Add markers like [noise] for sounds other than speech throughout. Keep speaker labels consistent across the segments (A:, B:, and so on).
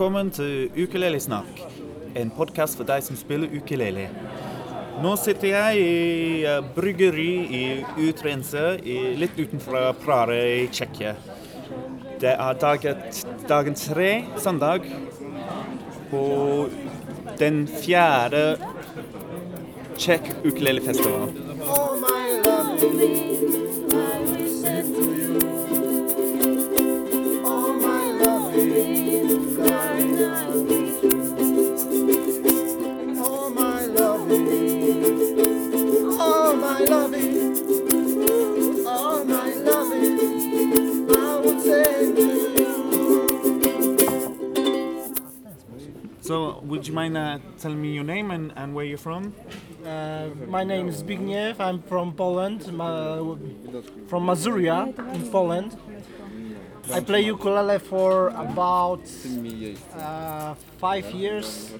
A: Velkommen til Ukulelesnakk, en podkast for deg som spiller ukulele. Nå sitter jeg i uh, bryggeri i Utrense, litt utenfor Prare i Tsjekkia. Det er dagen, dagen tre, søndag, på den fjerde Tsjekk ukulelefestivalen.
B: Oh my lovely,
A: So, would you mind uh, telling me your name and, and where you're from?
C: Uh, my name is Zbigniew. I'm from Poland, ma- from Mazuria in Poland. I play ukulele for about uh, five years.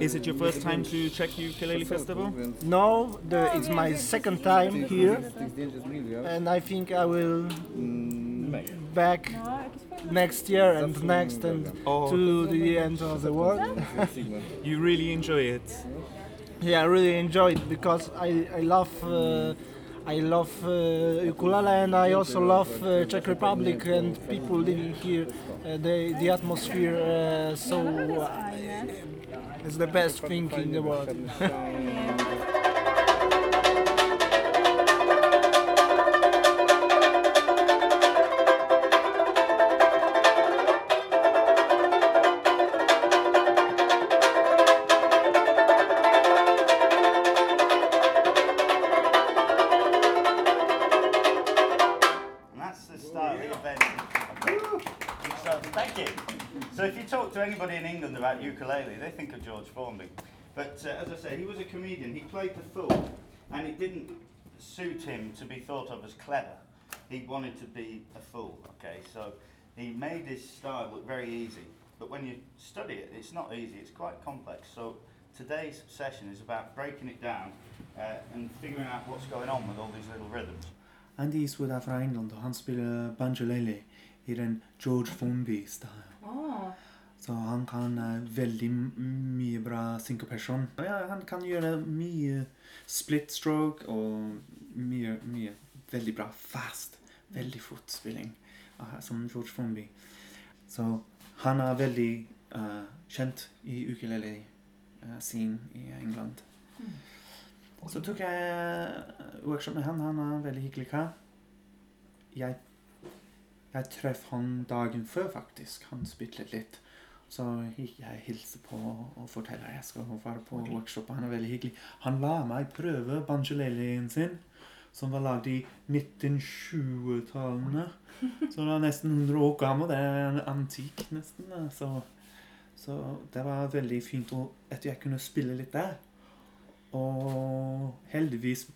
A: Is it your first time to Czech Ukulele Festival?
C: No, the, it's my second time here, and I think I will back next year and next and
A: Oh.
C: to the end of the world. [laughs]
A: You really enjoy it.
C: Yeah, I really enjoy it because I, I love uh, I love uh, ukulele and I also love uh, Czech Republic and people living here. Uh, the the atmosphere, uh, so uh, it's the best thing in the world. [laughs]
D: anybody in England about ukulele, they think of George Formby. But uh, as I say, he was a comedian. He played the fool, and it didn't suit him to be thought of as clever. He wanted to be a fool. Okay, so he made his style look very easy. But when you study it, it's not easy. It's quite complex. So today's session is about breaking it down uh, and figuring out what's going on with all these little rhythms.
A: Andy Eastwood er fra England, og han spiller banjolele i den George Formby-style. Så han kan eh, veldig mye bra syncopation. Og Ja, han kan gjøre mye split stroke og mye, mye veldig bra fast, veldig fort spilling eh, som George Formby. Så han er veldig uh, kjent i ukulele uh, scene i England. Så tok jeg eh, workshop med han. Han er en veldig hyggelig kar. Jeg, jeg traff han dagen før, faktisk. Han spilte litt. Så gikk jeg hilste på og fortalte at jeg skal være på workshop. Han er veldig hyggelig. Han la meg prøve banjolelen sin, som var lagd i 1920-tallene. Så det er nesten 100 år gammel. Det er en antikk, nesten. Så, så det var veldig fint at jeg kunne spille litt der. Og heldigvis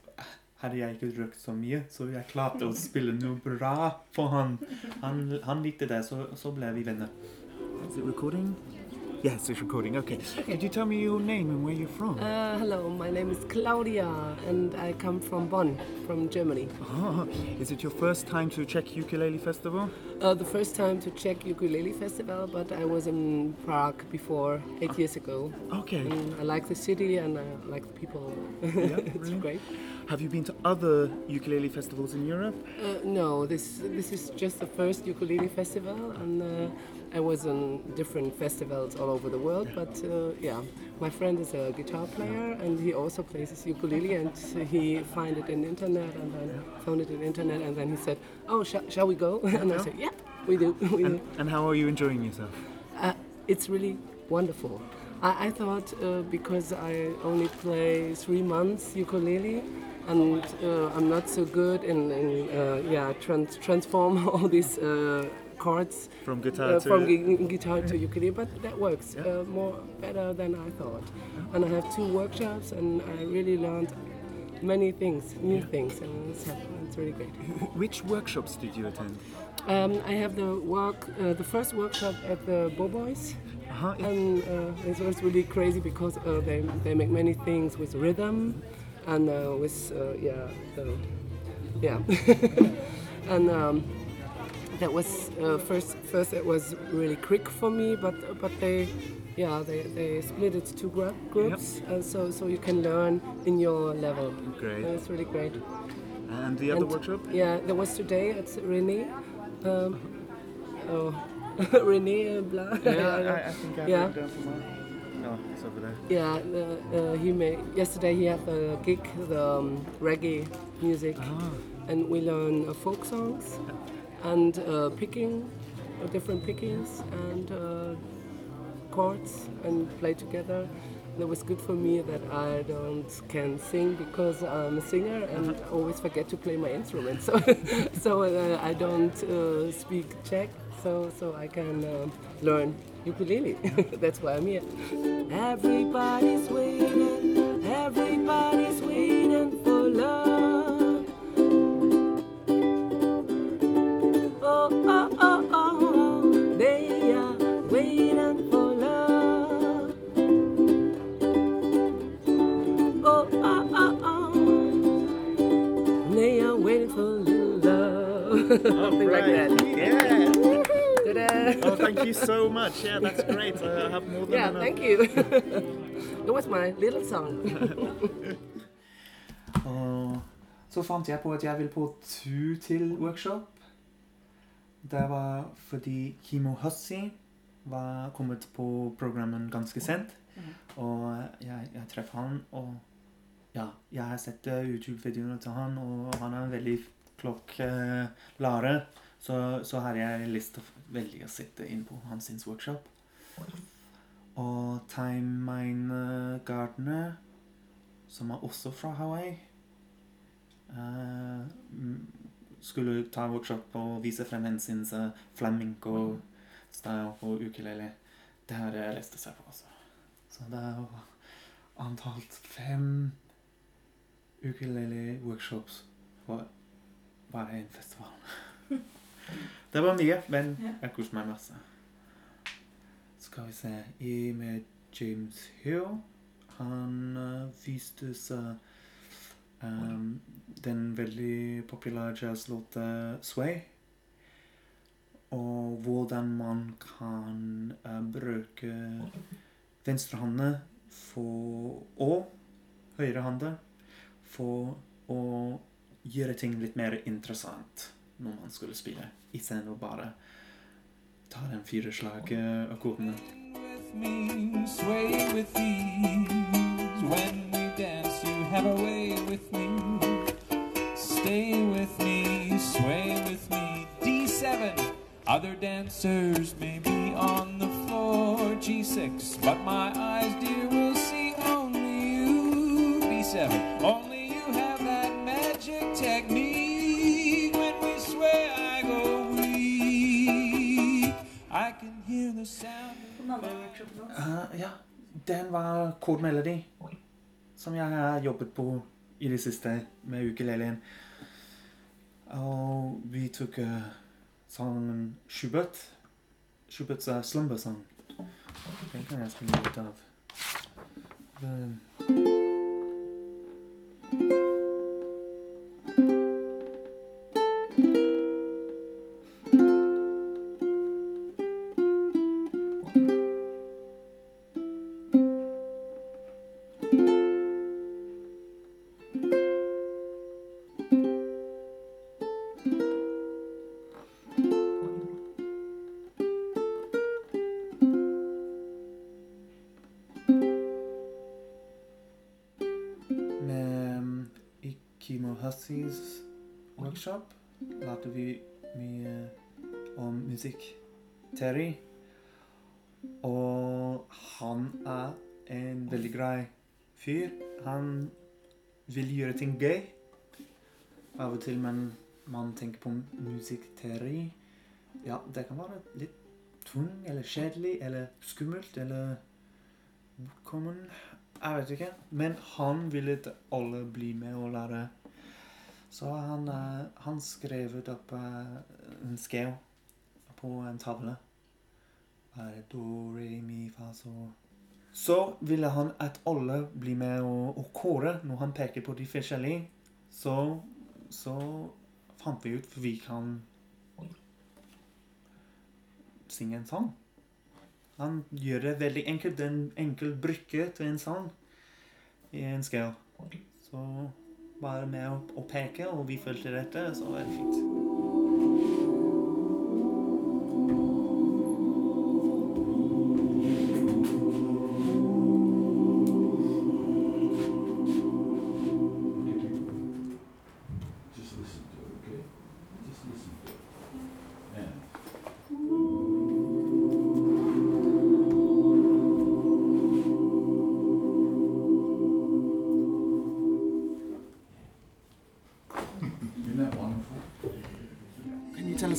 A: hadde jeg ikke drukket så mye, så jeg klarte å spille noe bra for han. Han, han likte det, så, så ble vi venner. Is it recording? Yes, it's recording. Okay. Could you tell me your name and where you're from?
E: Uh, hello, my name is Claudia and I come from Bonn, from Germany.
A: Oh, is it your first time to Czech Ukulele Festival?
E: Uh, the first time to Czech Ukulele Festival, but I was in Prague before eight years ago.
A: Okay.
E: And I like the city and I like the people. [laughs] it's
A: brilliant.
E: great.
A: Have you been to other ukulele festivals in Europe?
E: Uh, no, this this is just the first ukulele festival, and uh, I was on different festivals all over the world. But uh, yeah, my friend is a guitar player, and he also plays his ukulele, and he find it in the internet, and then found it in internet, and then he said, "Oh, sh- shall we go?" [laughs] and I said, "Yeah, we do, [laughs] we do."
A: And, and how are you enjoying yourself?
E: Uh, it's really wonderful. I, I thought uh, because I only play three months ukulele and uh, I'm not so good in, in uh, yeah trans- transform [laughs] all these uh, chords
A: From guitar
E: uh,
A: to...
E: from gu- guitar to ukulele, but that works uh, more better than I thought. And I have two workshops, and I really learned many things, new things, and it's, it's really great. [laughs]
A: Which workshops did you attend?
E: Um, I have the work, uh, the first workshop at the Boboys,
A: Uh-huh.
E: and uh, it was really crazy because uh, they they make many things with rhythm, and uh, with uh, yeah, the, yeah, [laughs] and um, that was uh, first first it was really quick for me but but they yeah they, they split it to gr- groups and so so you can learn in your level
A: Great.
E: it's really great
A: And the other
E: And-
A: workshop?
E: yeah there was today it's Renee um, oh [laughs] Renee uh, blah [laughs]
A: Yeah, I, I think I
E: Yeah.
A: heard that as well. No, it's over there.
E: Yeah, uh, uh, he made yesterday. He had a gig, the um, reggae music,
A: Ah.
E: and we learn uh, folk songs and uh, picking, uh, different pickings and uh, chords, and play together. That was good for me that I don't can sing because I'm a singer and always forget to play my instrument. [laughs] So, so uh, I don't uh, speak Czech, so so I can uh, learn ukulele. [laughs] That's why I'm here. Everybody's waiting, everybody's waiting love. right. like that.
A: Yeah.
E: Ta-da.
A: Oh, thank you so much. Yeah, that's great. I have more than
E: Yeah,
A: enough.
E: thank you. [laughs] it was my little song. [laughs]
A: Og så fant jeg på at jeg vil på tur til workshop. Det var fordi Kimo Hussey var kommet på programmet ganske sent. Og jeg, jeg traff han, og ja, jeg har sett eh, YouTube-videoene til han, og han er en veldig eh, lærer. Så, så har jeg til å veldig å sitte inn på hans workshop. Og Time Mine Gardener, som er også fra Hawaii, eh, skulle ta workshop og vise frem hensyn til flamenco style på ukulele. Det har jeg lyst til å se på, også. Så det er antalt fem ukulele-workshops på bare en festival. [laughs] det var mye, men jeg koste meg masse. Skal vi se I med James Hill. Han uh, viste seg um, den veldig populære jazzlåta 'Sway'. Og hvordan man kan uh, bruke venstrehånda for og høyrehånda for å gjøre ting litt mer interessant når man skulle spille, istedenfor bare ta den
F: eh, way with me. Stay with me, sway with me. D7. Other dancers may be on the floor. G6. But my
A: Eh, ja, den var Code Melody, som jeg har jobbet på i det siste med ukulelen. Og vi tok uh, sangen Schubert. Schuberts uh, Slumber Song. Den kan jeg spille litt av. Den- Hussis workshop lærte vi mye om musikk. Terry. Og han er en veldig grei fyr. Han vil gjøre ting gøy. Av og til men man tenker på musikk-Terry. Ja, det kan være litt tung eller kjedelig eller skummelt eller bortkommen. Jeg vet ikke. Men han ville at alle bli med og lære. Så han, eh, han skrev ut opp eh, en scale på en tavle. Do, re, mi, fa, so. Så ville han at alle blir med og, og kåre når han peker på de forskjellige. Så, så fant vi ut for vi kan synge en sang. Han gjør det veldig enkelt. Det er En enkel brikke til en sang i en scale. Så bare med å, peke, og vi følte dette, så var det fint.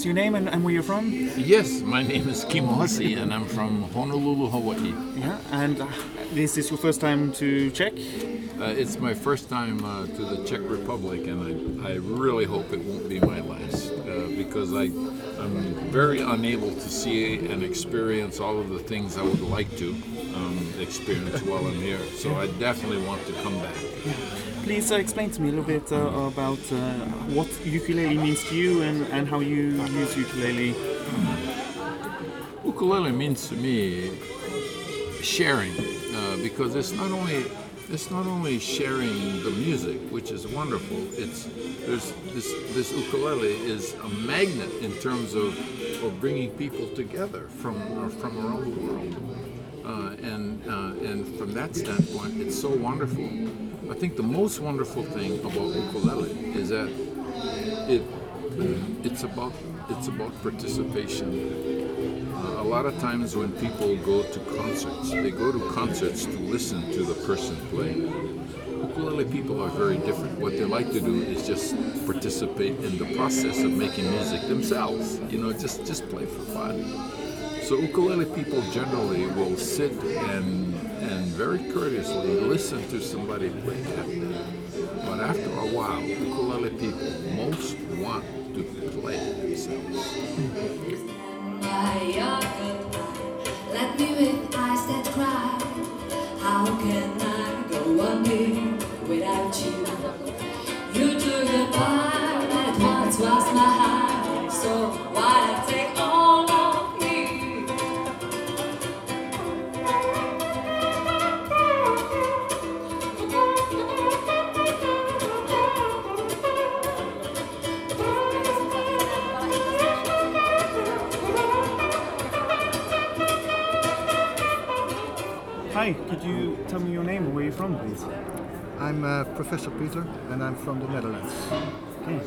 A: Your name and, and where you're from?
G: Yes, my name is Kim Hussey and I'm from Honolulu, Hawaii.
A: Yeah, and uh, this is your first time to Czech?
G: Uh, it's my first time uh, to the Czech Republic and I, I really hope it won't be my last uh, because I, I'm very unable to see and experience all of the things I would like to um, experience while I'm here. So I definitely want to come back.
A: Please uh, explain to me a little bit uh, about uh, what ukulele means to you and, and how you use ukulele.
G: Ukulele means to me sharing because it's not only it's not only sharing the music, which is wonderful. It's there's this this ukulele is a magnet in terms of, of bringing people together from from around the world, uh, and uh, and from that standpoint, it's so wonderful. I think the most wonderful thing about ukulele is that it it's about it's about participation. Uh, a lot of times when people go to concerts, they go to concerts to listen to the person playing. Ukulele people are very different. What they like to do is just participate in the process of making music themselves. You know, just just play for fun. So ukulele people generally will sit and and very courteously listen to somebody play that. But after a while, ukulele people most want to play themselves.
B: Let me with eyes that cry. How can I go on here
A: Hi, could you tell me your name and where you're from, please?
H: I'm uh, Professor Peter and I'm from the Netherlands.
A: Okay.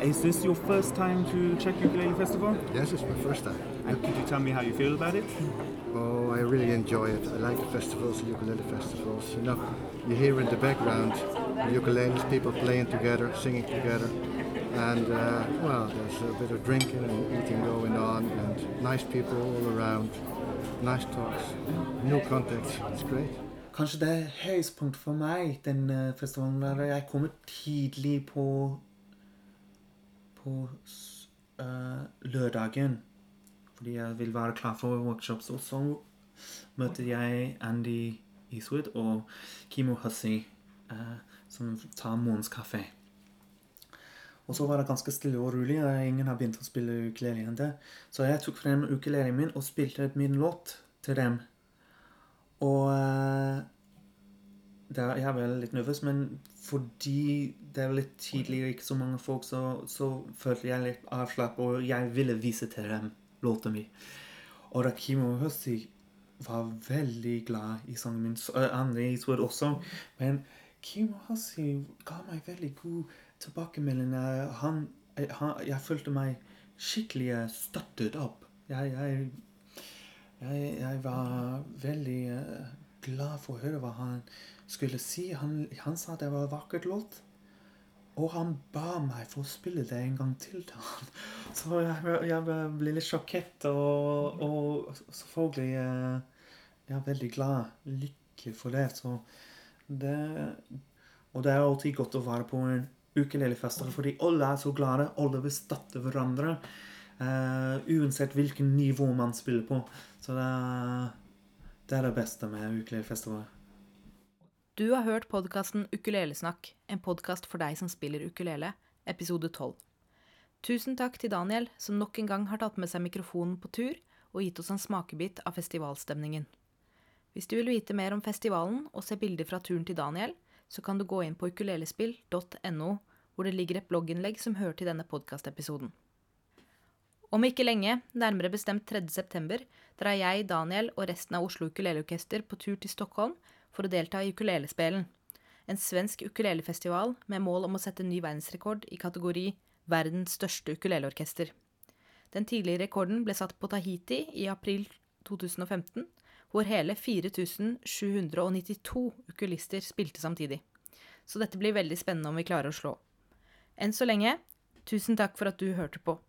A: Is this your first time to Czech Ukulele Festival?
H: Yes, it's my first time.
A: And could you tell me how you feel about it?
H: Oh, I really enjoy it. I like the festivals, the ukulele festivals. You know, you hear in the background the ukuleles, people playing together, singing together. And, uh, well, there's a bit of drinking and eating going on and nice people all around, nice talks, new context. It's great.
A: Kanskje det er høydepunkt for meg, den eh, festivalen der jeg kommer tidlig på på eh, lørdagen. Fordi jeg vil være klar for workshops. Og så møter jeg Andy Eastwood og Kimo Hussey, uh, som tar morgens kaffe. Og så var det ganske stille og rolig. og Ingen har begynt å spille ukulele ennå. Så jeg tok frem ukulelen min og spilte min låt til dem. Og eh, Jeg jeg var litt nervøs, men fordi det er litt tidlig og ikke så mange folk, så, så følte jeg litt avslapp, og jeg ville vise til dem låta mi. Og da Kimo Hussi var veldig glad i sangen min, Andre i Sword også, men Kimo Hussi ga meg veldig god tilbakemelding. Eh, Han, han, jeg følte meg skikkelig eh, støttet opp. Jeg, jeg jeg, jeg var veldig eh, glad for å høre hva han skulle si. Han, han sa det var en vakkert låt. Og han ba meg for å spille det en gang til til han. [laughs] Så jeg, jeg ble litt sjokkert, og, og selvfølgelig eh, Jeg er veldig glad. Lykke for det. Så det og det er alltid godt å være på en ukulelefestival, fordi alle er så glade. Alle vil støtte hverandre. Uh, uansett hvilken nivå man spiller på. Så det er det, er det beste med ukulelefestival.
I: Du har hørt podkasten Ukulelesnakk, en podkast for deg som spiller ukulele, episode 12. Tusen takk til Daniel, som nok en gang har tatt med seg mikrofonen på tur og gitt oss en smakebit av festivalstemningen. Hvis du vil vite mer om festivalen og se bilder fra turen til Daniel, så kan du gå inn på ukulelespill.no, hvor det ligger et blogginnlegg som hører til denne podkastepisoden. Om ikke lenge, nærmere bestemt 3. september, drar jeg, Daniel og resten av Oslo Ukuleleorkester på tur til Stockholm for å delta i Ukulelespelen, en svensk ukulelefestival med mål om å sette ny verdensrekord i kategori verdens største ukuleleorkester. Den tidligere rekorden ble satt på Tahiti i april 2015, hvor hele 4792 ukulister spilte samtidig. Så dette blir veldig spennende om vi klarer å slå. Enn så lenge, tusen takk for at du hørte på.